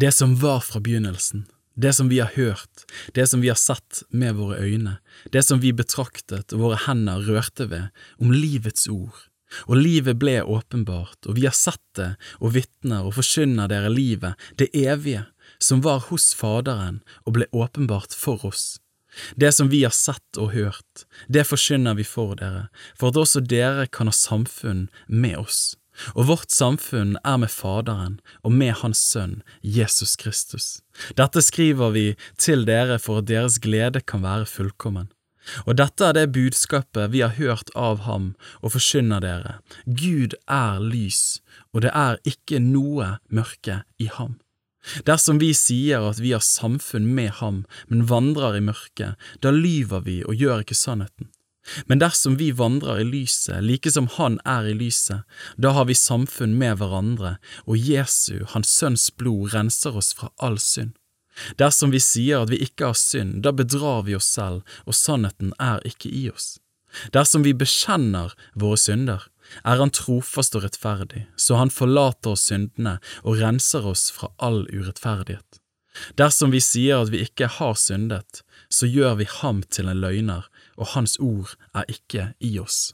Det som var fra begynnelsen, det som vi har hørt, det som vi har sett med våre øyne, det som vi betraktet og våre hender rørte ved, om livets ord. Og livet ble åpenbart, og vi har sett det og vitner og forkynner dere livet, det evige, som var hos Faderen og ble åpenbart for oss. Det som vi har sett og hørt, det forkynner vi for dere, for at også dere kan ha samfunn med oss. Og vårt samfunn er med Faderen og med Hans Sønn, Jesus Kristus. Dette skriver vi til dere for at deres glede kan være fullkommen. Og dette er det budskapet vi har hørt av ham og forkynner dere. Gud er lys, og det er ikke noe mørke i ham. Dersom vi sier at vi har samfunn med ham, men vandrer i mørket, da lyver vi og gjør ikke sannheten. Men dersom vi vandrer i lyset, like som Han er i lyset, da har vi samfunn med hverandre, og Jesu, Hans Sønns blod, renser oss fra all synd. Dersom vi sier at vi ikke har synd, da bedrar vi oss selv, og sannheten er ikke i oss. Dersom vi bekjenner våre synder, er han trofast og rettferdig, så han forlater oss syndene og renser oss fra all urettferdighet. Dersom vi sier at vi ikke har syndet, så gjør vi ham til en løgner, og hans ord er ikke i oss.